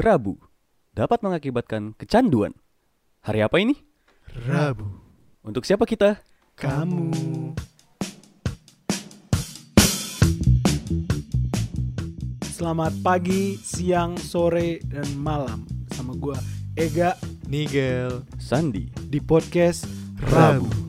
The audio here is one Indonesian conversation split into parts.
Rabu dapat mengakibatkan kecanduan. Hari apa ini? Rabu. Untuk siapa kita? Kamu. Selamat pagi, siang, sore, dan malam sama gua Ega Nigel Sandi. di podcast Rabu. Hari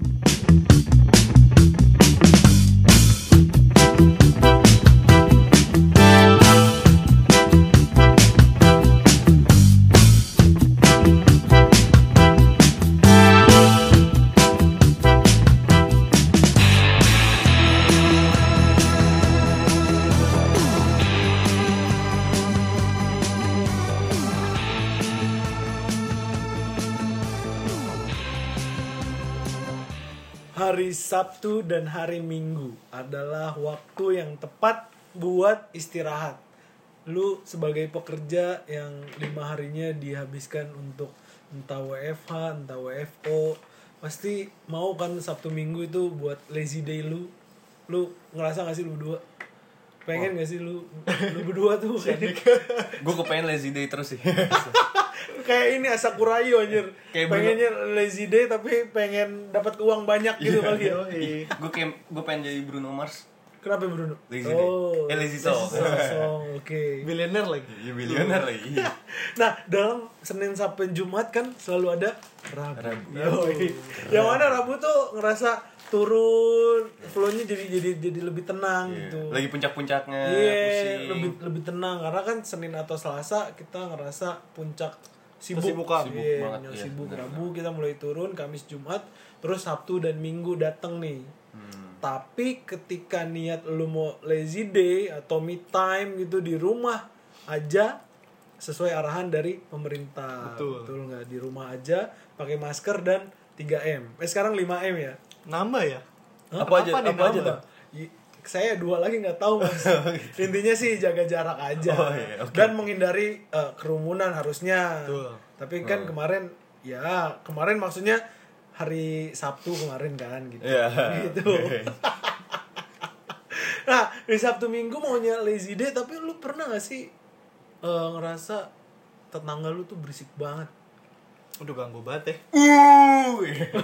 Sabtu dan hari Minggu adalah waktu yang tepat buat istirahat. Lu sebagai pekerja yang lima harinya dihabiskan untuk entah WFH, entah WFO, pasti mau kan Sabtu Minggu itu buat lazy day lu. Lu ngerasa gak sih lu berdua? Pengen gak sih lu lu berdua tuh Gue kepengen lazy day terus sih kayak ini Asakurayo anjir. Kayak Bruno. Pengennya lazy day tapi pengen dapat uang banyak gitu kali ya. Gue kayak gue pengen jadi Bruno Mars Kenapa Bruno? Lazy day. oh, Eh, lazy song. song, Oke. Milioner lagi. Iya milioner lagi Nah, dalam Senin sampai Jumat kan selalu ada Rabu. Rabu. Yoi. Yang mana Rabu tuh ngerasa turun, flow-nya jadi jadi jadi lebih tenang gitu. Lagi puncak-puncaknya Iya, pusing. lebih lebih tenang karena kan Senin atau Selasa kita ngerasa puncak sibuk, Kesibukan. Sibuk Iya, banget, puncak iya, sibuk. Rabu kita mulai turun, Kamis Jumat, terus Sabtu dan Minggu datang nih. Hmm. Tapi ketika niat lu mau lazy day atau me time gitu di rumah aja sesuai arahan dari pemerintah. Betul. nggak di rumah aja pakai masker dan 3M. Eh sekarang 5M ya. Nambah ya? Hah? Apa aja Apa nih apa aja tuh Y- saya dua lagi nggak tahu mas. Intinya sih jaga jarak aja. Oh, iya, oke. dan menghindari eh, kerumunan harusnya. Betul. tapi kan kemarin ya kemarin maksudnya hari Sabtu kemarin kan gitu. Iya. gitu. Nah di Sabtu Minggu maunya lazy day tapi lu pernah gak sih eh, ngerasa tetangga lu tuh berisik banget? Udah ganggu banget ya. Uh.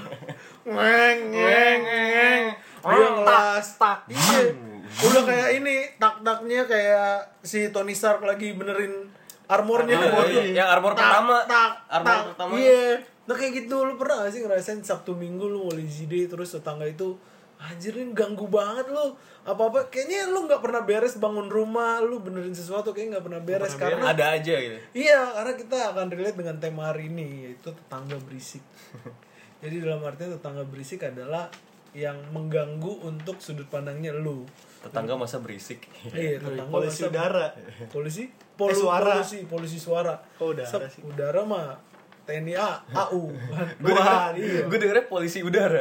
Ngeng ngeng ngeng. Dia ngelas tak iya udah kayak ini tak taknya kayak si Tony Stark lagi benerin armornya Armor, iya. Yang armor Tak, pertama. tak, Armor tak. pertama. iya nah kayak gitu lu pernah gak sih ngerasain Sabtu Minggu lu mau day terus tetangga itu anjir ini ganggu banget lu apa apa kayaknya lu nggak pernah beres bangun rumah lu benerin sesuatu kayaknya nggak pernah beres karena Ada aja gitu Iya, karena kita akan relate dengan tema hari ini yaitu tetangga berisik. Jadi dalam artian tetangga berisik adalah yang mengganggu untuk sudut pandangnya lu. Tetangga masa berisik Iya, tetangga Polisi masa- udara. Polisi? Polu, suara. Polusi, polusi suara. Oh, udara Sep- sih. Udara mah TNI A, AU. Denger, iya. gue dengernya polisi udara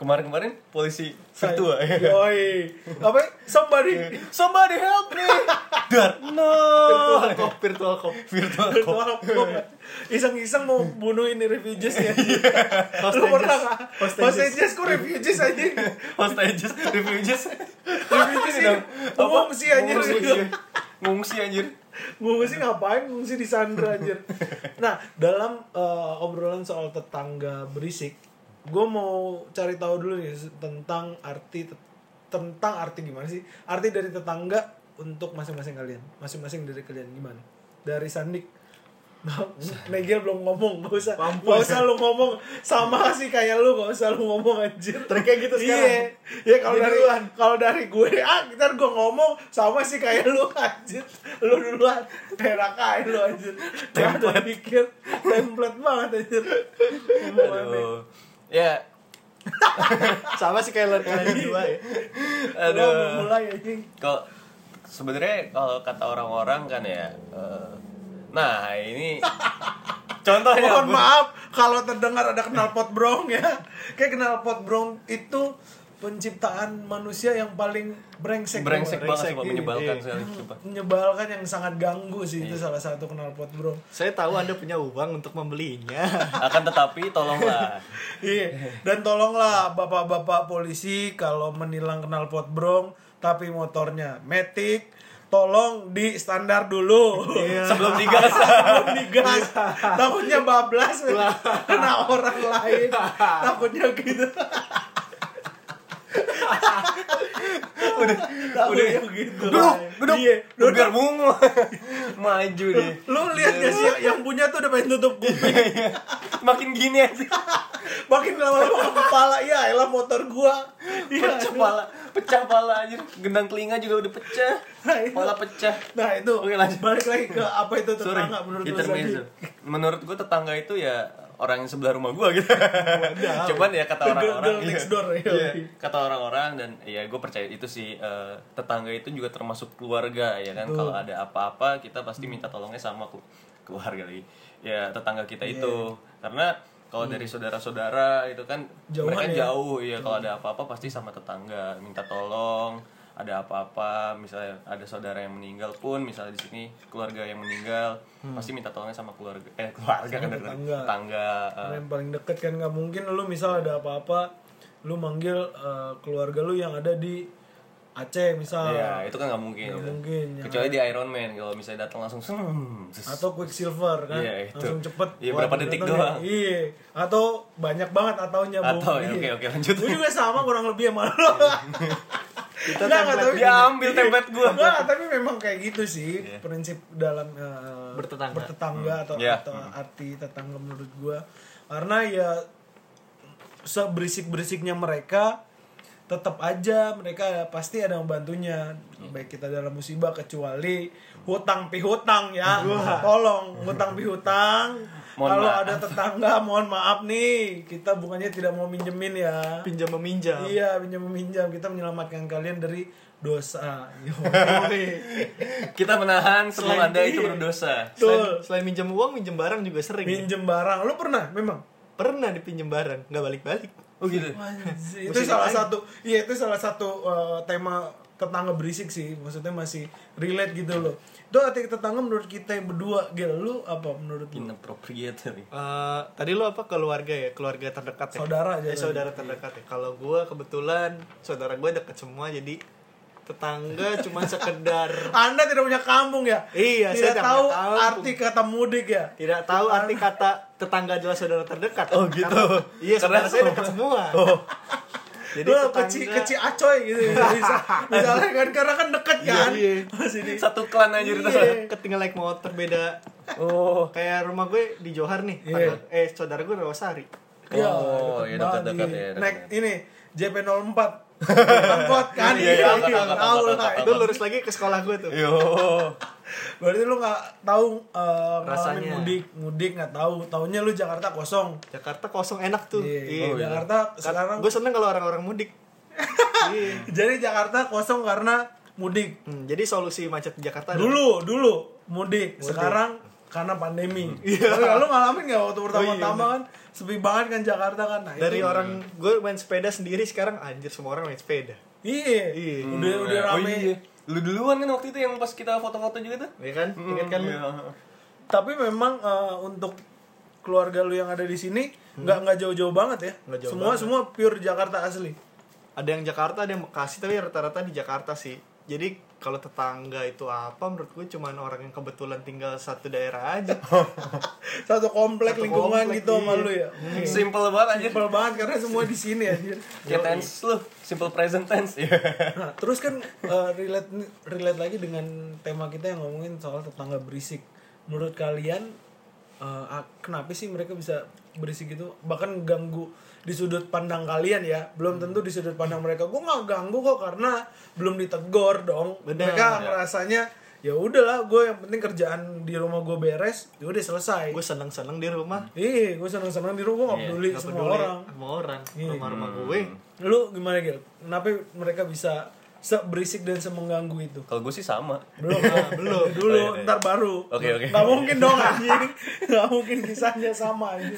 Kemarin-kemarin polisi virtual Yoi. Apa? Somebody. Somebody help me Dar No Virtual cop, virtual cop. Virtual Virtual cop. Iseng-iseng mau bunuh ini refugees ya. Lu Hostages. pernah nggak? Hostages. Kok refugees aja? Hostages Refugees Refugees sih. Ngungsi anjir. Ngungsi anjir Ngungsi ngapain? Ngungsi di Sandra anjir. Nah, dalam eh, obrolan soal tetangga berisik, gue mau cari tahu dulu nih tentang arti tentang arti gimana sih? Arti dari tetangga untuk masing-masing kalian. Masing-masing dari kalian gimana? Dari Sandik. Negel belum ngomong, gak usah, Mampus. gak usah lu ngomong sama sih kayak lu, gak usah lu ngomong anjir. Triknya gitu sekarang. Iya, iya kalau dari kalau dari gue ah ntar gue ngomong sama sih kayak lu anjir lu duluan terak aja lu anjir ada pikir template banget anjir. Aduh Ya. Sama sih kayak kalian berdua ya. Lu Aduh mulai anjing. Kalau sebenarnya kalau kata orang-orang kan ya eh, Nah ini Contohnya mohon maaf kalau terdengar ada knalpot brong ya. Kayak knalpot brong itu penciptaan manusia yang paling brengsek. Brengsek banget sumpah iya, menyebalkan iya. sekali sumpah. menyebalkan yang sangat ganggu sih itu salah satu knalpot brong Saya tahu Anda punya uang untuk membelinya. Akan tetapi tolonglah. Iya, dan tolonglah bapak-bapak polisi kalau menilang knalpot brong tapi motornya Matic tolong di standar dulu Sebelum digas. sebelum digas. Takutnya bablas kena orang lain. Takutnya gitu udah takutnya gitu Duduk, duduk. iya duduk Biar bungu. Maju deh. lu lihat gak sih yang punya tuh udah pengen tutup kuping Makin gini aja. makin lama-lama ke kepala ya elah motor gua iya Pecah pala, pecah pala aja. Gendang telinga juga udah pecah. Nah. Pala pecah. nah itu Oke, lanjut. balik lagi ke apa itu Sorry, tetangga menurut lu intermezzo. tadi Menurut gue tetangga itu ya orang yang sebelah rumah gue gitu. Cuman ya kata orang-orang. girl next iya. Kata orang-orang dan ya gue percaya itu sih eh, tetangga itu juga termasuk keluarga ya kan. Kalau ada apa-apa kita pasti minta tolongnya sama keluarga lagi. Ya tetangga kita Iya. itu. Karena kalau dari saudara-saudara itu kan Hmm. Jauhan mereka ya. jauh ya kalau ada apa-apa pasti sama tetangga minta tolong ada apa-apa misalnya ada saudara yang meninggal pun misalnya di sini keluarga yang meninggal pasti minta tolongnya sama keluarga eh keluarga kan Hmm. tetangga. tetangga Karena yang paling deket kan nggak mungkin lu misal ada apa-apa lu manggil eh, keluarga lu yang ada di Aceh misal Iya, itu kan nggak mungkin. Nggak gitu. mungkin, ya. Kecuali di Iron Man kalau misalnya datang langsung hmm, atau Quicksilver kan Iya, itu. langsung cepet Iya, berapa detik ya. doang. iya atau banyak banget ataunya. Atau, ya, Iya. oke, oke, lanjut. Gua juga sama kurang lebih sama lo kita Dia ambil template gua. Nggak, tapi memang kayak gitu sih Iya. prinsip dalam eh, Bertetangga. bertetangga atau Iya. atau arti tetangga menurut gua karena ya seberisik berisiknya mereka tetap aja mereka pasti ada yang membantunya baik kita dalam musibah kecuali hutang pihutang ya. Tolong hutang pihutang. Kalau ada tetangga mohon maaf nih. Kita bukannya tidak mau minjemin ya. Pinjam meminjam. Iya pinjam meminjam. Kita menyelamatkan kalian dari dosa. Kita menahan sebelum Selain Anda itu, berdosa. Selain, selain minjem uang minjem barang juga sering ya. minjem barang. Lu pernah? Memang? Pernah dipinjem barang. Nggak balik balik Oh gitu. itu salah satu iya itu salah satu uh, tema tetangga berisik sih. Maksudnya masih relate gitu loh. Itu arti tetangga menurut kita yang berdua Gil. Lu apa menurut lu? Inappropriate nih. Eh, tadi lu apa? Keluarga ya? Keluarga terdekat ya? Saudara aja Eh, saudara terdekat ya? Kalau gue kebetulan saudara gue deket semua jadi tetangga cuma sekedar anda tidak punya kampung ya Iya, saya tidak tidak tahu punya kampung. arti kata mudik ya tidak tahu arti kata tetangga adalah saudara terdekat Oh, gitu. Karena- iya saudara Karena- saya dekat semua jadi lu tetangga kecil kecil acoy gitu ya. bisa misalnya kan karena kan deket kan iya. masih di Satu klan aja. Iya. ketinggal naik motor beda Oh. kayak rumah gue di Johar nih Iya. eh saudara gue Rawasari Iya, Oh, iya, banget, dekat-dekat iya. ya, Naik ini JP04 angkot kan? Iya, iya, angkot, tahu lah. itu itu lurus lagi ke sekolah gue tuh. Yo. berarti lu nggak tahu uh, Rasanya. mudik mudik nggak tahu. Taunya lu Jakarta kosong. Jakarta kosong enak tuh. Iya, Iya. Oh, iya. Jakarta sekarang gue seneng kalau orang-orang mudik. Iya. jadi Jakarta kosong karena mudik. Hmm, jadi solusi macet di Jakarta adalah- dulu dulu mudik. Sekarang karena pandemi. Iya. Lu ngalamin nggak waktu pertama-tama kan sepi banget kan Jakarta kan nah, dari itu- orang gue main sepeda sendiri sekarang anjir semua orang main sepeda iya Iya. udah udah Oh, rame iya. Lu duluan kan waktu itu yang pas kita foto-foto juga tuh. ya kan ingat kan lu? Iya. tapi memang eh, untuk keluarga lu yang ada di sini nggak nggak jauh-jauh banget ya Nggak jauh semua banget. semua pure Jakarta asli ada yang Jakarta ada yang Bekasi tapi rata-rata di Jakarta sih jadi kalau tetangga itu apa menurut gue cuman orang yang kebetulan tinggal satu daerah aja satu komplek Satu lingkungan komplek, gitu sama iya. lu ya Simple banget anjir. Simpel banget karena semua di sini anjir. Kayak tense lu, simple present tense. Iya. Nah, terus kan eh, relate relate lagi dengan tema kita yang ngomongin soal tetangga berisik. Menurut kalian eh, ah, kenapa sih mereka bisa berisik gitu? Bahkan ganggu di sudut pandang kalian ya. Belum tentu di sudut pandang mereka. Gue nggak ganggu kok karena belum ditegur dong. Benar. mereka ngerasanya ya udahlah gue yang penting kerjaan di rumah gue beres ya udah selesai gue seneng-seneng di rumah Iya, gue seneng-seneng di rumah gak Iya, peduli Gak semua orang. sama orang Iya. rumah-rumah gue Lu gimana Gil? Kenapa mereka bisa seberisik dan semengganggu itu? Kalau gue sih sama. Belum, belum. Dulu, Oh, iya, iya. ntar baru. Oke, oke. Gak mungkin dong anjing. Gak mungkin kisahnya sama anjing.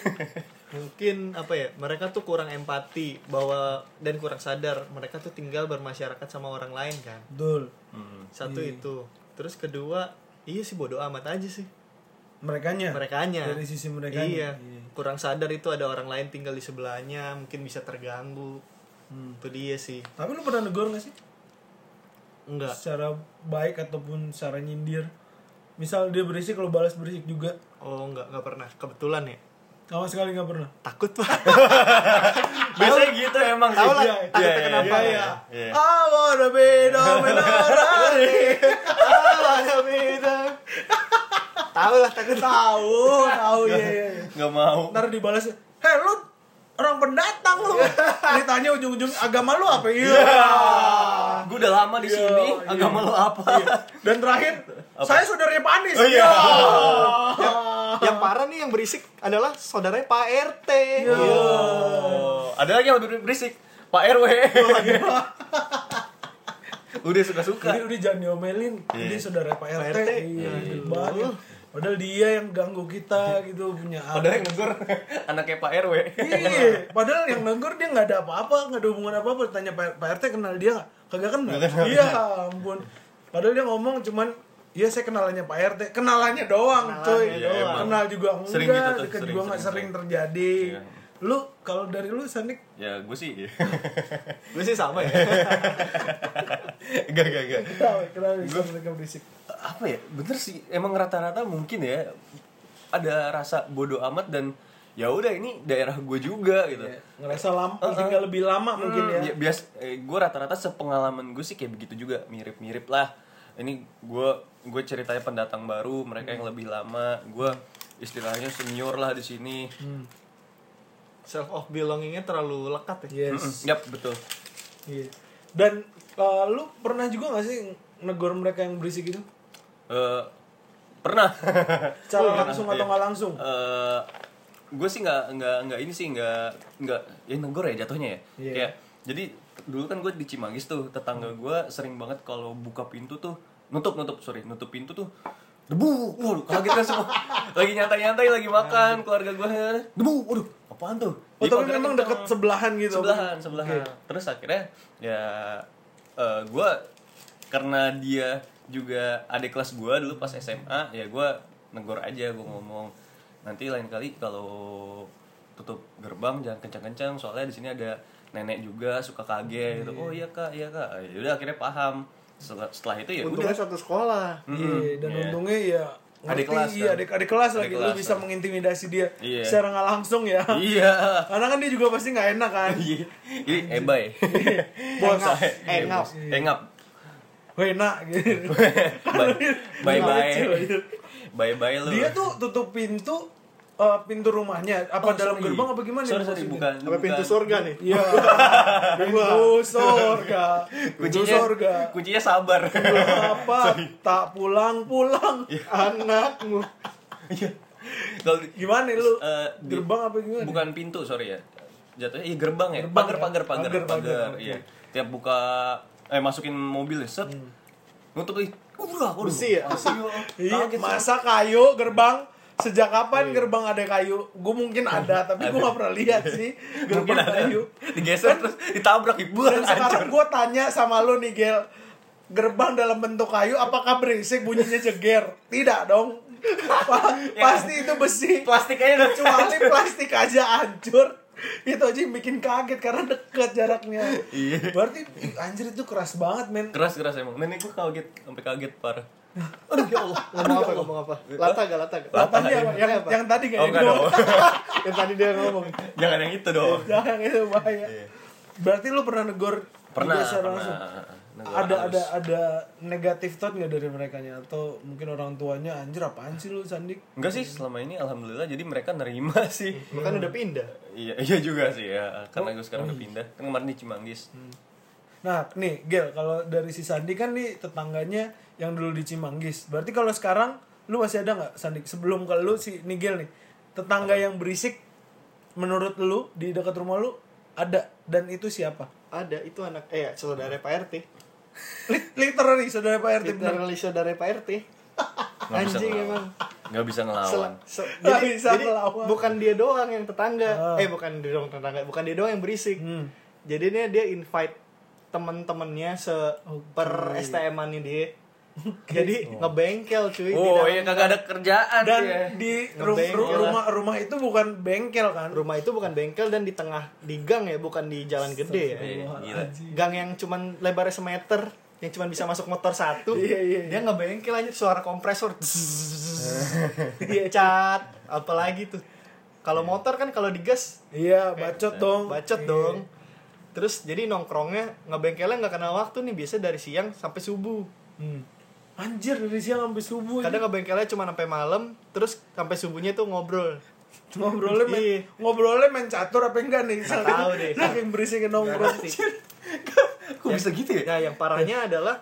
mungkin apa ya mereka tuh kurang empati bahwa dan kurang sadar mereka tuh tinggal bermasyarakat sama orang lain kan Betul. Hmm. satu itu terus kedua iya sih bodoh amat aja sih Merekanya. merekanya Dari sisi mereka. iya kurang sadar itu ada orang lain tinggal di sebelahnya mungkin bisa terganggu Hmm. itu dia sih Tapi lu pernah negor gak sih? Enggak. secara baik ataupun secara nyindir misal dia berisik lo balas berisik juga Oh, enggak, enggak pernah. Kebetulan ya. sama sekali nggak pernah Takut, Pak. Biasanya gitu emang. Tahu lah, Iya, takutnya iya, kenapa iya, ya? iya. I wanna be dominant Ah, beda. Tahu lah takut. tahu tahu ya ya Nggak mau. ntar dibalas heh lu orang pendatang lu ditanya ujung-ujung agama lu apa iya Gue udah lama di sini, Iya, agama lo apa? dan terakhir saya saudaranya Pak Anies Oh, iya. Yang parah nih yang berisik adalah saudaranya Pak RT. Oh, ada lagi yang lebih berisik. Pak RW. udah suka-suka. Jadi udah jangan diomelin, Iya. ini saudara Pak RT. RT. Iya, banyak. Padahal dia yang ganggu kita gitu punya Padahal yang negur anaknya Pak RW. Iya, padahal yang negur dia nggak ada apa-apa, nggak ada hubungan apa-apa. Tanya Pak, Pak RT kenal dia nggak? Kagak kenal. Iya, ampun. Padahal dia ngomong cuman Iya saya kenalannya Pak RT, kenalannya doang, Kenalannya coy. doang. Kenal juga enggak, Sering gitu tuh, dekat sering, juga nggak sering, sering, sering. terjadi. Iya. Lu kalau dari lu Sandik ya gue sih. Gue sih sama ya. Gak gak gak. kenapa bisa mereka berisik? Apa ya? Bener sih. Emang rata-rata mungkin ya ada rasa bodoh amat dan ya udah ini daerah gue juga gitu. Ya, ngerasa lama, tinggal lebih lama mungkin ya. Ya, bias, eh, gue rata-rata sepengalaman gue sih kayak begitu juga, mirip-mirip lah. Ini gue gue ceritanya pendatang baru, mereka yang lebih lama, gue istilahnya senior lah di sini. Self of belongingnya terlalu lekat ya. Yes. Yap betul. Iya. Dan uh, lu pernah juga gak sih negor mereka yang berisik itu? Eh, pernah. Secara langsung atau Iya. nggak langsung? Eh, gue sih nggak nggak nggak ini sih nggak nggak ya negor ya jatuhnya ya. Iya. Kayak jadi dulu kan gue di Cimanggis tuh tetangga gue sering banget kalau buka pintu tuh nutup nutup sorry nutup pintu tuh debu waduh kaget kan semua lagi nyantai nyantai lagi makan keluarga gue debu waduh apaan tuh Oh, tapi memang deket sebelahan gitu? sebelahan sebelahan Oke. terus akhirnya ya eh gue karena dia juga adik kelas gue dulu pas SMA ya gue negor aja gue ngomong nanti lain kali kalau tutup gerbang jangan kencang-kencang soalnya di sini ada nenek juga suka kaget gitu oh iya kak iya kak ya udah akhirnya paham setelah, setelah itu ya Untungnya udah satu sekolah. Iya, dan Iya. untungnya ya Adik kelas, iya, kan? adik adik kelas lagi kelas, lu bisa kan? mengintimidasi dia Iya. secara nggak langsung ya. iya Karena kan dia juga pasti nggak enak kan. Iya. ini ebay Bos, Engap. engap weh nak gitu. bye bye Lucu, bye bye lu Dia tuh tutup pintu eh, pintu rumahnya apa Oh, dalam sorry. gerbang apa gimana? sorry ya sorry bukan Apa pintu bukan. surga nih? Iya. pintu surga. Pintu kuncinya surga. kuncinya sabar Apa tak pulang-pulang. Anakmu. Iya. Kalau Gimana lu? di- gerbang apa gimana? bukan pintu sorry ya jatuhnya iya gerbang ya Gerbang pagar ya? pagar pagar Pagar, pagar, pagar, oke. iya tiap buka eh masukin mobil ya, set nutup ih udah waduh Besi ya? besi Iya, Kaget, masa kayu gerbang Sejak kapan gerbang ada kayu? Gue mungkin ada, tapi gue gak pernah lihat sih gerbang ada kayu. digeser terus ditabrak ibu Dan sekarang gue tanya sama lo nih, Gel. Gerbang dalam bentuk kayu, apakah berisik bunyinya jeger? Tidak dong. Pa- Pasti itu besi. plastik aja udah Kecuali plastik aja hancur. Itu aja yang bikin kaget karena deket jaraknya. Iya. Berarti anjir itu keras banget, men. keras keras emang nenek gue kaget sampai kaget parah aduh ya Allah Ngomong apa? Ngomong apa? Lata gak lata gak? Tadi apa? Yang, apa? yang tadi oh kayaknya enggak dong Yang tadi dia ngomong. jangan yang itu dong Jangan itu bahaya. Berarti lu pernah negor pernah pernah langsung? Negor Ada halus. ada ada negatif thought nggak dari mereka atau mungkin orang tuanya anjir apaan sih lu Sandik? enggak sih selama ini alhamdulillah jadi mereka nerima sih Bukan udah pindah. iya iya juga sih ya karena gue sekarang udah pindah kan kemarin di Cimanggis Nah, nih Gel, kalau dari si Sandi kan nih tetangganya yang dulu di Cimanggis. Berarti kalau sekarang lu masih ada nggak Sandik sebelum ke lu si Nigel nih tetangga yang berisik menurut lu di dekat rumah lu ada dan itu siapa? Ada itu anak eh saudara Pak RT. Lit- Literally saudara Pak RT. Literally saudara Pak RT. Anjing emang. nggak bisa ngelawan se- jadi, bisa jadi ngelawan. bukan dia doang yang tetangga. Ah. Eh bukan dia doang tetangga, bukan dia doang yang berisik. Hmm. Jadi dia dia invite temen-temennya se per STM-annya dia. Jadi ngebengkel cuy oh iya kagak ada kerjaan Dan dia. di ru- Ngebengkel rumah rumah itu bukan bengkel kan? rumah itu bukan bengkel dan di tengah di gang ya, bukan di jalan gede ya. Iya, gila Gang yang cuman lebarnya semeter. yang cuma bisa masuk motor satu Iya, iya, dia nggak bengkel aja suara kompresor dia cat apalagi tuh kalau motor kan kalau digas Iya, bacot dong. bacot Iya. dong terus jadi nongkrongnya ngebengkelnya nggak kena waktu nih biasa dari siang sampai subuh Hmm. Anjir dari siang sampai subuh. kadang ngebengkelnya cuma sampai malam terus sampai subuhnya tuh ngobrol ngobrolnya main, Iya. ngobrolnya main catur apa enggak nih? Saking, tahu deh. Saking berisik nongkrong. Nggak. Kok bisa gitu ya? Nah, yang parahnya adalah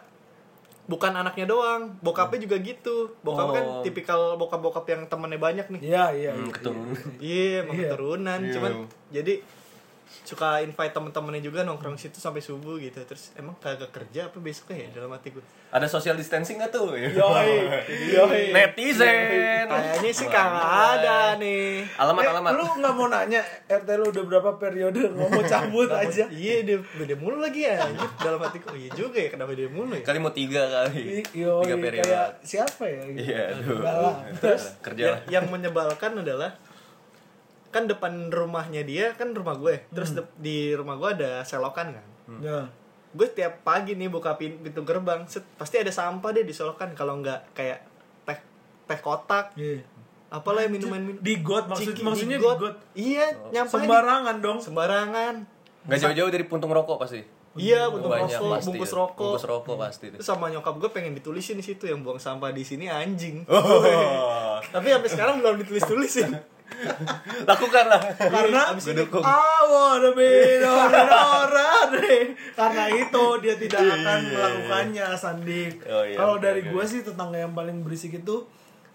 bukan anaknya doang, bokapnya juga gitu. Bokap kan Oh. tipikal bokap-bokap yang temennya banyak nih. Iya, iya. Hmm, iya. keturunan. Iya, emang Iya. keturunan. Iya. Cuman jadi suka invite temen-temennya juga nongkrong situ sampai subuh gitu. Terus emang kagak kerja apa besoknya ya dalam hati gue. Ada social distancing gak tuh? Yoi. Yoi. Netizen. Kayaknya sih kagak ada nih. Alamat Eh, alamat. lu nggak mau nanya RT lu udah berapa periode nggak mau cabut aja Iya, dia beda mulu lagi ya. anjir. Dalam hatiku, oh, iya juga ya kenapa dia mulu ya. Kali mau tiga kali. Yoi, Tiga periode. kayak siapa ya gitu. Iya, aduh. Terus kerja lah. yang menyebalkan adalah kan depan rumahnya dia kan rumah gue terus de- di rumah gue ada selokan kan Ya. gue tiap pagi nih buka pin- pintu gerbang set, pasti ada sampah deh di selokan kalau nggak kayak teh teh kotak Iya. apalah yang minuman minum Di got maksud Ciki, maksudnya di got. got. iya nyampah di- Sembarangan dong. sembarangan Gak jauh-jauh dari puntung rokok pasti. iya untuk Banyak rokok pasti. bungkus rokok Bungkus rokok pasti. tuh. terus sama nyokap gue pengen ditulisin di situ yang buang sampah di sini anjing Oh. tapi sampai sekarang belum ditulis tulisin Lakukanlah. Karena. I wanna be Karena itu dia tidak akan melakukannya Sandik. Oh, iya, Kalau dari gue sih tetangga yang paling berisik itu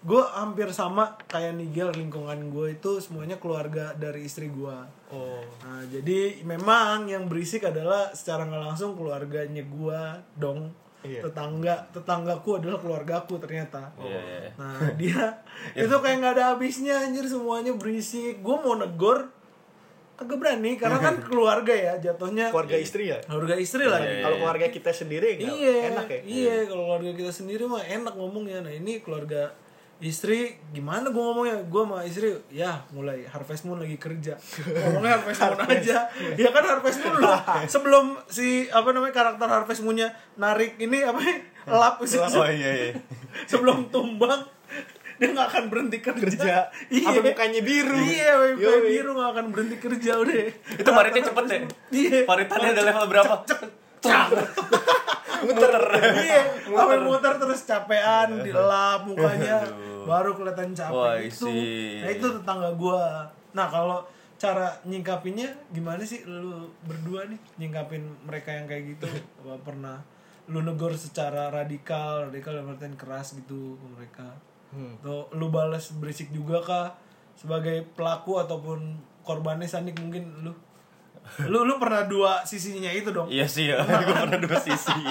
gue hampir sama kayak Nigel lingkungan gue itu semuanya keluarga dari istri gue. oh Nah, jadi memang yang berisik adalah secara nggak langsung keluarganya gue dong. Iya. Tetangga, tetanggaku adalah keluargaku ternyata. Iya, iya, iya. Nah, dia itu kayak nggak ada habisnya anjir semuanya berisik. Gue mau negor kagak berani karena kan keluarga ya jatuhnya keluarga istri ya keluarga istri lah. Iya, kalau keluarga kita sendiri Iya, enak ya Iya, kalau keluarga kita sendiri mah enak ngomongnya. Nah, ini keluarga istri gimana gue ngomongnya? Gue sama istri ya mulai harvest moon lagi kerja. Ngomongnya harvest moon aja. Ya kan harvest moon loh. Sebelum si apa namanya karakter harvest moonnya narik ini apa lap. Se- Oh iya iya. sebelum tumbang dia nggak akan berhenti kerja, iya. Sampai mukanya biru. iya mukanya biru nggak akan berhenti kerja udah. Itu paritnya cepet deh. iya. Paritannya ada level berapa? Muter. Iya sampai muter terus capean dilap mukanya. Baru kelihatan capek itu. nah itu tetangga gua. Nah kalau cara nyingkapinnya gimana sih? Lu berdua nih nyingkapin mereka yang kayak gitu? Apa pernah lu negor secara radikal radikal dalam artian keras gitu ke mereka? Atau lu balas berisik juga kah? Sebagai pelaku ataupun korbannya Sandik mungkin lu lu lu pernah dua sisinya itu dong? Iya sih ya, gue pernah dua sisi.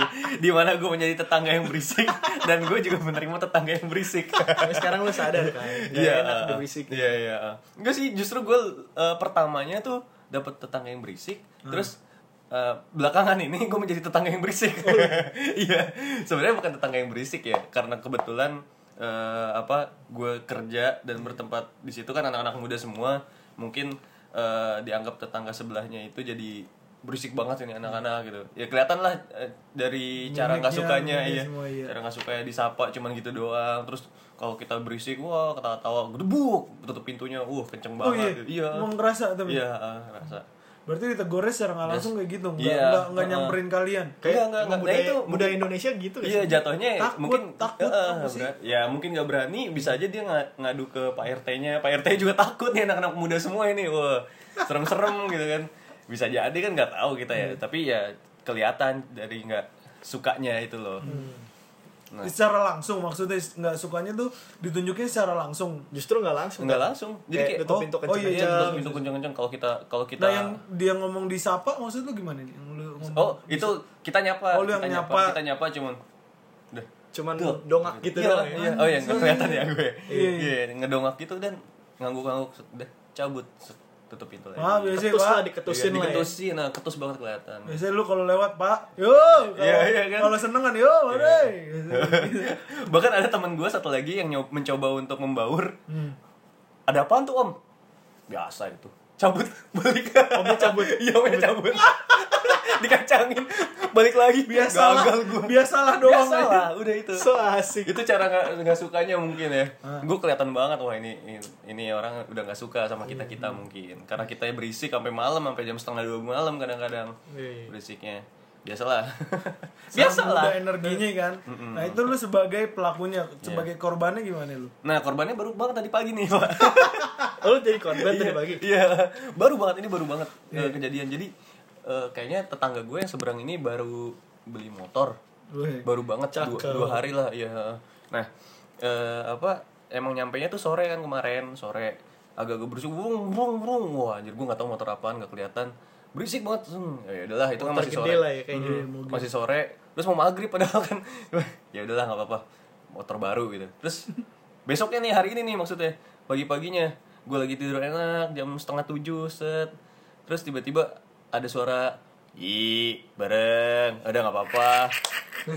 Di mana gue menjadi tetangga yang berisik dan gue juga menerima tetangga yang berisik. Tapi sekarang lu sadar kan? Gak Iya, enak udah berisik. Iya iya. Enggak sih, justru gue eh, pertamanya tuh dapat tetangga yang berisik, terus eh, belakangan ini gue menjadi tetangga yang berisik. Iya, sebenarnya bukan tetangga yang berisik ya, karena kebetulan eh, apa gue kerja dan bertempat di situ kan anak-anak muda semua, mungkin eh, dianggap tetangga sebelahnya itu jadi berisik banget ini anak-anak gitu. Ya kelihatan lah eh, dari cara nggak sukanya ya semua, iya. cara nggak suka ya disapa cuman gitu doang. Terus kalau kita berisik wah ketawa-tawa gedebuk tutup pintunya uh kenceng Oh banget iya, iya. Emang ngerasa tapi. iya ah, rasa Berarti ditegurnya secara nggak langsung kayak gitu, nggak Iya, nggak nggak uh-uh. nyamperin kalian. Enggak, enggak, Emang enggak. Nah, budaya, itu budaya Indonesia gitu Iya jatuhnya Takut, mungkin takut, apa sih? ya mungkin nggak berani. Bisa aja dia nga- ngadu ke Pak RT-nya Pak RT juga takut nih anak-anak muda semua ini. Wah serem-serem gitu kan. Bisa jadi kan nggak tahu kita ya. Tapi ya kelihatan dari nggak sukanya itu loh Nah. Secara langsung maksudnya nggak sukanya tuh ditunjukin secara langsung. Justru nggak langsung nggak langsung jadi Kayak kayak tutup oh, pintu oh kenceng iya, Iya, iya. tutup pintu kenceng-kenceng kalau kita kalau kita Nah yang dia ngomong disapa maksud lu gimana nih? Yang lu ngomong oh itu kita nyapa Oh, lu yang kita nyapa. kita nyapa cuman udah cuman Tuh. dongak gitu iya, doang ya. iya. oh ya nggak kelihatan ya gue Iya, iya ngedongak gitu dan ngangguk-ngangguk udah cabut set, tutup pintu lagi Ah, biasanya Ketus Pak. lah diketusin Iya, lah ya. diketusin nah ketus banget kelihatan Biasanya lu kalau lewat, Pak. Yo, kalau Iya, iya kan? kalau seneng kan yo, mari. bahkan ada teman gue satu lagi yang mencoba untuk membaur Hmm. ada apaan tuh om biasa itu cabut balik. Omnya cabut. iya omnya cabut. dikacangin balik lagi. Biasalah gagal gue biasalah doang. Biasalah aja. udah itu. So asik. Itu cara nggak nggak sukanya mungkin ya. Gue kelihatan banget wah ini ini, ini orang udah nggak suka sama kita kita mungkin. Karena kita berisik sampai malam sampai jam setengah dua malam kadang-kadang. Iya. berisiknya biasalah. Sama biasalah udah energinya kan. Nah itu lu sebagai pelakunya sebagai korbannya gimana lu? Nah korbannya baru banget tadi pagi nih pak. Oh, lu jadi korban tadi pagi? iya. Baru banget ini baru banget eh, kejadian. Jadi eh, kayaknya tetangga gue yang seberang ini baru beli motor. Weh. baru banget dua, Cakep. dua hari lah ya nah eh, apa emang nyampainya tuh sore kan kemarin sore. Agak-agak berisik brung brung brung wah anjir gue nggak tahu motor apaan nggak kelihatan berisik banget. Hmm, ya udahlah itu kan masih sore. lah ya kayaknya. Hmm, masih sore. Terus mau maghrib padahal kan. Ya udahlah nggak apa-apa. Motor baru gitu. Terus besoknya nih hari ini nih maksudnya. Pagi-paginya gue lagi tidur enak jam setengah tujuh set. Terus tiba-tiba ada suara i bareng. Ada nggak apa-apa.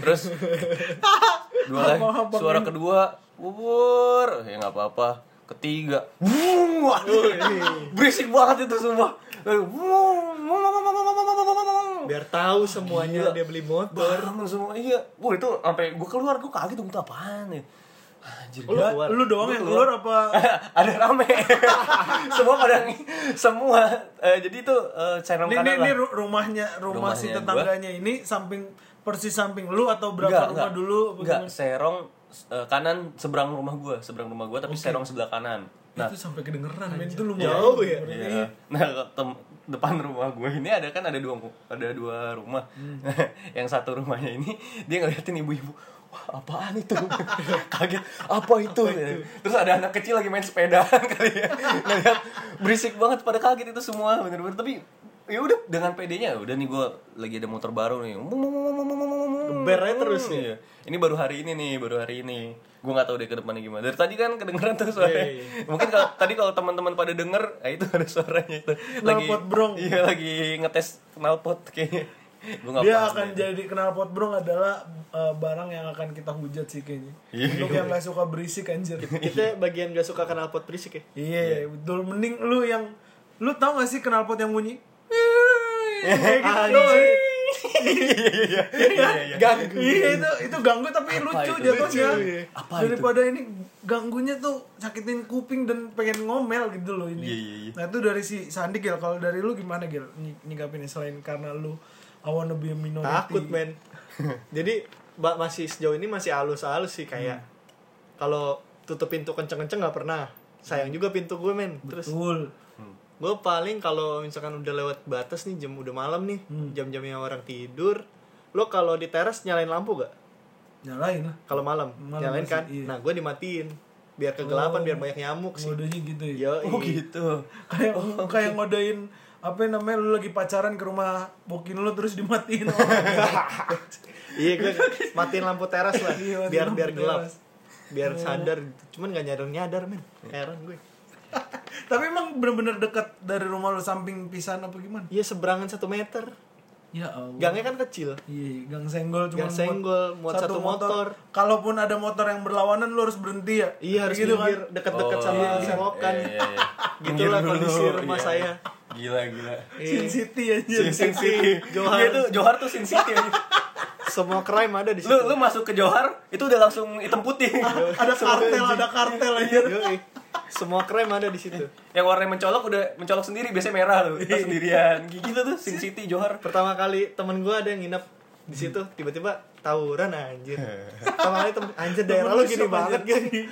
Terus dua lagi suara kedua bubur. Ya nggak apa-apa ketiga. Wah berisik banget itu semua biar tahu semuanya dia beli motor. Bangun semua. Iya. Wah itu sampai gue keluar gue kaget tuh apaan ya? Anjir Lu keluar. lu doang yang keluar. apa? Ada rame. Semua pada semua. Eh, jadi itu uh, channel ini, kanan ini, rumahnya rumah si Rumahnya tetangganya ini samping persis samping lu atau berapa Enggak, rumah enggak. dulu? Enggak serong eh, kanan seberang rumah gua seberang rumah gua tapi serong sebelah kanan nah itu sampai kedengeran men itu lumayan Jauh ya? Iya. Nah, tem- depan rumah gue ini ada kan ada dua ada dua rumah. Hmm. yang satu rumahnya ini dia ngeliatin ibu-ibu. Wah, apaan itu? Kaget. Apa itu? Terus ada anak kecil lagi main sepeda kali ya. Ngeliat berisik banget pada kaget itu semua bener-bener tapi ya udah dengan PD-nya udah nih gue lagi ada motor baru nih. Geber aja terus nih. Iya. ini baru hari ini nih baru hari ini. Gue nggak tahu deh ke depannya gimana. Dari tadi kan kedengeran tuh suara Iya, mungkin kalau tadi kalau teman-teman pada denger eh itu ada suaranya itu. Lagi Knalpot brong. iya lagi ngetes knalpot kayaknya. Gue nggak dia akan deh. jadi knalpot brong adalah uh, barang yang akan kita hujat sih kayaknya. Iya. untuk yang gak suka berisik anjir. Kita bagian gak suka knalpot berisik ya? Iya betul. Mending lu yang lu tau gak sih knalpot yang bunyi gitu iya iya iya ganggu Iya itu itu ganggu tapi lucu itu? jatuhnya. Lucu, iya. Apa itu? Daripada ini ganggunya tuh sakitin kuping dan pengen ngomel gitu loh ini. Iya, iya, iya. Nah itu dari si Sandi Gil. Kalau dari lu gimana Gil? Ny- Nyikapinnya selain karena lu I wanna be a minority. takut men jadi mbak masih sejauh ini masih halus-halus sih kayak kalau tutup pintu kenceng-kenceng nggak pernah sayang juga pintu gue men terus Betul. Gue paling kalau misalkan udah lewat batas nih jam udah malam nih jam-jamnya orang tidur lo kalau di teras nyalain lampu gak Nyalain lah. kalau malam, Malam nyalain masih, kan iya. nah gue dimatiin biar kegelapan Oh. biar banyak nyamuk sih Modenya gitu ya. Yo, oh gitu Kayak kayak ngodain apa namanya lu lagi pacaran ke rumah bokin lu terus dimatiin orang. iya gue matiin lampu teras lah Iya, biar biar gelap teras. biar sadar cuman gak nyadar nyadar men heran gue Tapi emang bener-bener dekat dari rumah lu samping pisan apa gimana? iya seberangan satu meter Ya Allah. gangnya kan kecil Iya, gang senggol cuma Gang senggol, muat satu motor. Kalaupun ada motor yang berlawanan lu harus berhenti ya. iya harus Kayak minggir deket-deket Oh, sama iya. selokan Iya, iya, iya. Gitulah Minggir kondisi rumah iya. saya. gila gila Sin City aja. Sin City Johar. Iya itu Johar tuh Sin City aja. semua crime ada di situ. lu lu masuk ke Johar itu udah langsung hitam putih. Ada kartel, ada kartel aja. Semua crime ada di situ. Yang warnanya mencolok udah mencolok sendiri biasanya merah loh kita sendirian. Gitu tuh Sin City Johar. Pertama kali temen gue ada yang nginep di situ tiba-tiba tawuran anjir. Pertama kali temen anjir daerah lu gini banget gini.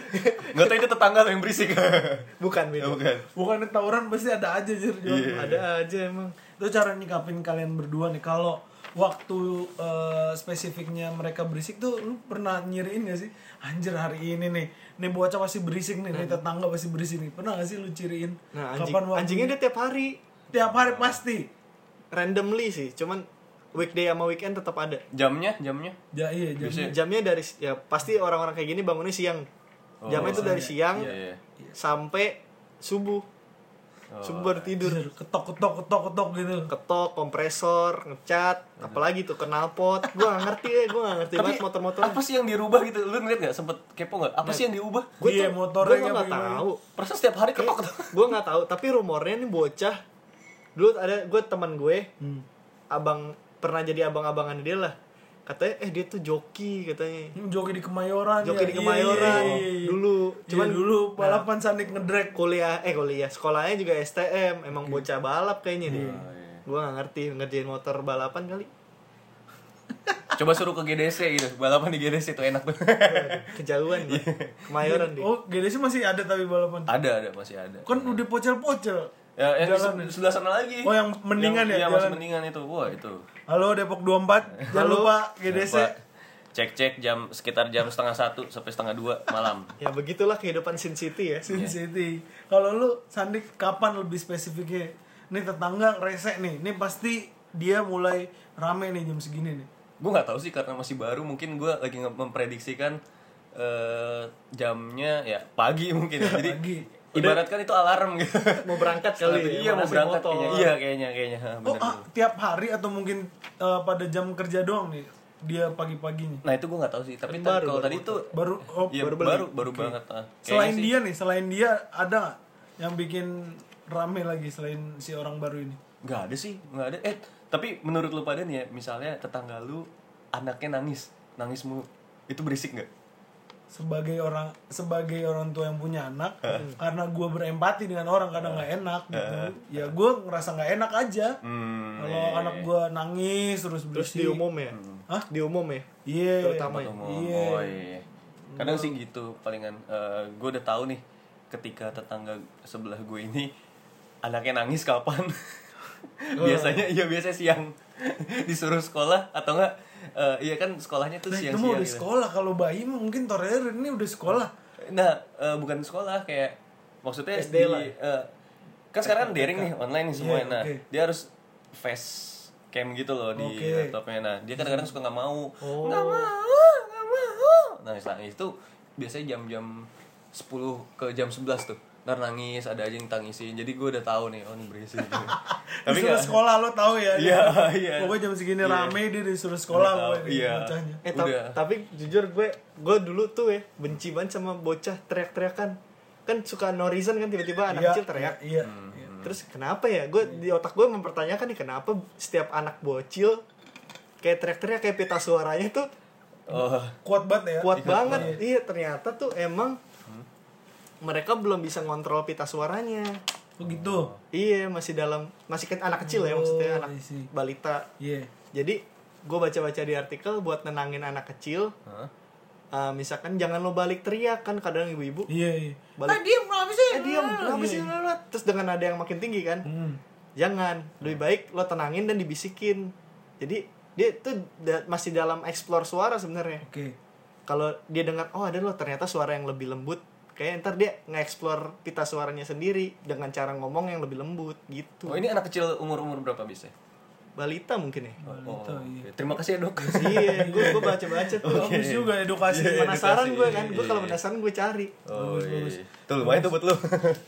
Nggak tahu itu tetangga lo yang berisik. Bukan beda. Bukan. Bukan tawuran pasti ada aja jir. Iya. ada aja emang. Itu cara nyikapin kalian berdua nih kalau waktu eh, spesifiknya mereka berisik tuh lu pernah nyiriin gak sih? Anjir hari ini nih, nih bocah pasti berisik nih, nih tetangga pasti berisik nih. Pernah gak sih lu ciriin? nah anjing, waktunya? anjingnya dia tiap hari tiap hari pasti. randomly sih cuman weekday sama weekend tetap ada jamnya jamnya Ya iya, Biasanya. jamnya dari ya pasti orang-orang kayak gini bangunnya siang Oh, jamnya itu dari siang iya iya sampai subuh subuh baru tidur. Ketok ketok ketok ketok gitu. ketok kompresor ngecat apalagi tuh knalpot. Gua gak ngerti ya gua gak ngerti tapi banget motor-motor apa sih yang dirubah gitu? Lu ngeliat gak sempet kepo gak apa sih yang diubah? Gue Iya, tuh motornya gue gimana? tahu. perasaan setiap hari ketok ketok gue nggak tahu. Tapi rumornya nih bocah. Dulu ada gue teman gue. Hmm. abang pernah jadi abang-abangan dia lah katanya eh dia tuh joki katanya. Joki di Kemayoran joki ya. di Iya, Kemayoran iya, iya, iya. dulu. Iya, cuman dulu nah, balapan sandik ngedrek kuliah eh kuliah. Sekolahnya juga STM emang bocah balap kayaknya dia. Oh, iya. gue gak ngerti ngerjain motor balapan kali. Coba suruh ke GDC gitu. Balapan di GDC itu enak tuh. kejauhan kemayoran dia. Oh GDC masih ada tapi balapan? Ada, ada masih ada. kan udah pocel-pocel Ya, yang Jalan di sebelah sana lagi. Oh, yang mendingan ya, Iya, masih mendingan itu. Wah, itu. halo Depok 24 jangan Halo. lupa GDC Cek-cek jam sekitar jam setengah satu sampai setengah dua malam. ya begitulah kehidupan Sin City ya Sin City kalau lu Sandik kapan lebih spesifiknya nih tetangga rese nih ini pasti dia mulai rame nih jam segini nih Gue nggak tahu sih karena masih baru. Mungkin gue lagi memprediksikan eh, jamnya ya pagi mungkin. ya. Jadi Pagi. Ibaratkan itu alarm gitu. mau berangkat kali iya mau berangkat motor. kayaknya. Iya kayaknya kayaknya. Ha, oh ah, tiap hari atau mungkin eh, pada jam kerja doang nih dia pagi-paginya Nah itu gue nggak tahu sih. Tapi tadi- baru, kalau baru tadi tuh baru oh, Iya baru baru beli. baru, banget. ah. Selain sih- dia nih selain dia ada nggak yang bikin rame lagi selain si orang baru ini nggak ada sih nggak ada eh tapi menurut lu pada nih ya misalnya tetangga lu anaknya nangis nangis mulu itu berisik nggak sebagai orang sebagai orang tua yang punya anak karena gue berempati dengan orang kadang nggak enak gitu. Ya gue ngerasa nggak enak aja. Hmm, kalau anak gue nangis terus terus berisik. di umum ya? Hah? di umum ya? Iya. Terutama ya. Iya. oh iya kadang sih gitu palingan gue udah tahu nih ketika tetangga sebelah gue ini anaknya nangis kapan? Biasanya iya biasa siang. Disuruh sekolah atau enggak eh, iya kan sekolahnya tuh Nah, itu siang-siang mah udah gitu. sekolah kalau bayi mungkin torerer ini udah sekolah Nah, eh, bukan sekolah kayak maksudnya SD di lah. eh, kan sekarang kan daring nih online nih semuanya. Iya, nah, dia harus face cam gitu loh di Oke. laptopnya. Nah, dia kadang-kadang suka nggak mau. Oh. Nggak mau, nggak mau. Nah, itu biasanya jam-jam 10 ke jam 11 tuh. Ntar nangis, ada aja yang tangisin. Jadi gue udah tahu nih, oh ini berisik. Tapi disuruh sekolah lo tahu ya Iya, dia- iya. pokoknya jam segini Iya. rame dia disuruh sekolah pokoknya iya. Eh ta- Udah. tapi jujur gue gue dulu tuh ya benci banget sama bocah teriak-teriakan. Kan suka no reason kan tiba-tiba anak Iya, kecil teriak. iya, Hmm. iya. Terus kenapa ya? Gue di otak gue mempertanyakan nih kenapa setiap anak bocil kayak teriak-teriak kayak pita suaranya tuh Oh, kuat banget ya kuat Iya. banget. Iya, ternyata tuh emang mereka belum bisa ngontrol pita suaranya. oh gitu Iya, masih dalam masih ke- anak kecil ya maksudnya Oh, anak balita. iya Jadi gue baca-baca di artikel buat nenangin anak kecil. Hah? uh, misalkan jangan lo balik teriak kan kadang ibu-ibu iya iya balik. ah diem kenapa sih eh diam kenapa Iya. sih Lala? terus dengan ada yang makin tinggi kan Hmm. jangan lebih baik lo tenangin dan dibisikin jadi dia tuh da- masih dalam explore suara sebenarnya oke kalau dia dengar oh ada lo ternyata suara yang lebih lembut kayak ntar dia nge-explore pita suaranya sendiri dengan cara ngomong yang lebih lembut gitu Oh, ini anak kecil umur-umur berapa bisa? balita mungkin ya Balita, Oh, iya. oke. Terima kasih ya, Dok. iya gue gue baca baca tuh bagus juga edukasi Iya, penasaran gue kan gue Iya. kalau penasaran gue cari Oh, Bagus, iya. bagus. Tuh lumayan tuh buat lu.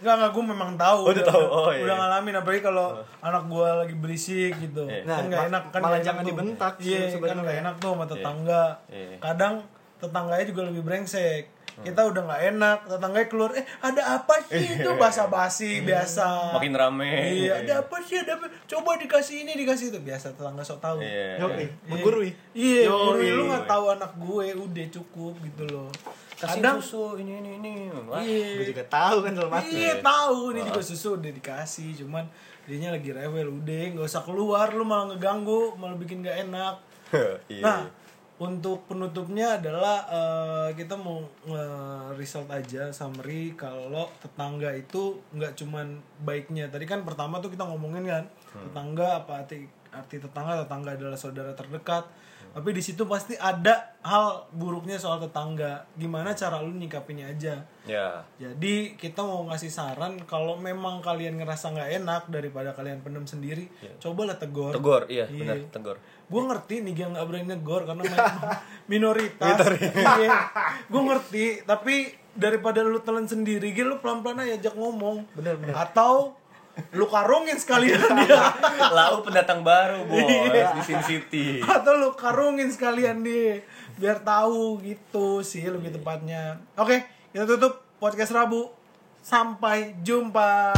Enggak, enggak, gue memang tahu. Oh, udah tahu. Oh, iya. Udah ngalamin, apalagi kalau anak gue lagi berisik gitu. Iya. Kan Nah, nggak enak. Kan malah jangan dibentak Iya, kan sebenarnya. nggak enak tuh sama tetangga. Iya. Kadang tetangganya juga lebih brengsek. Kita udah nggak enak, tetangganya keluar, eh ada apa sih itu basa-basi biasa. Makin rame. Iya, ada apa sih? Ada apa? Coba dikasih ini, dikasih itu biasa tetangga sok tahu. Iya. Yo, eh, menggurui. Iya, iya. lu nggak tahu anak gue, udah cukup gitu loh. Kasih Kadang susu ini ini ini. Wah. iya, gue juga tahu kan dalam hati Iya tahu ini juga susu udah dikasih cuman dianya lagi rewel udah nggak usah keluar lu malah ngeganggu malah bikin gak enak. Iya. Nah untuk penutupnya adalah eh, kita mau nge-result aja summary kalau tetangga itu nggak cuman baiknya tadi kan pertama tuh kita ngomongin kan tetangga apa arti arti tetangga tetangga adalah saudara terdekat tapi di situ pasti ada hal buruknya soal tetangga gimana cara lu nyikapinnya aja Ya. jadi kita mau ngasih saran kalau memang kalian ngerasa nggak enak daripada kalian pendem sendiri, cobalah tegur. Tegor, iya, Iya. benar, tegor. Gue ngerti nih dia nggak berani negor karena minoritas. Iya. Gue ngerti, tapi daripada lu telan sendiri, gitu lu pelan-pelan aja ajak ngomong. Bener, bener. Atau lu karungin sekalian dia. Lau pendatang baru, bos, Iya. di Sin City. Atau lu karungin sekalian dia biar tahu gitu sih lebih tepatnya. Oke, kita tutup podcast Rabu. Sampai jumpa.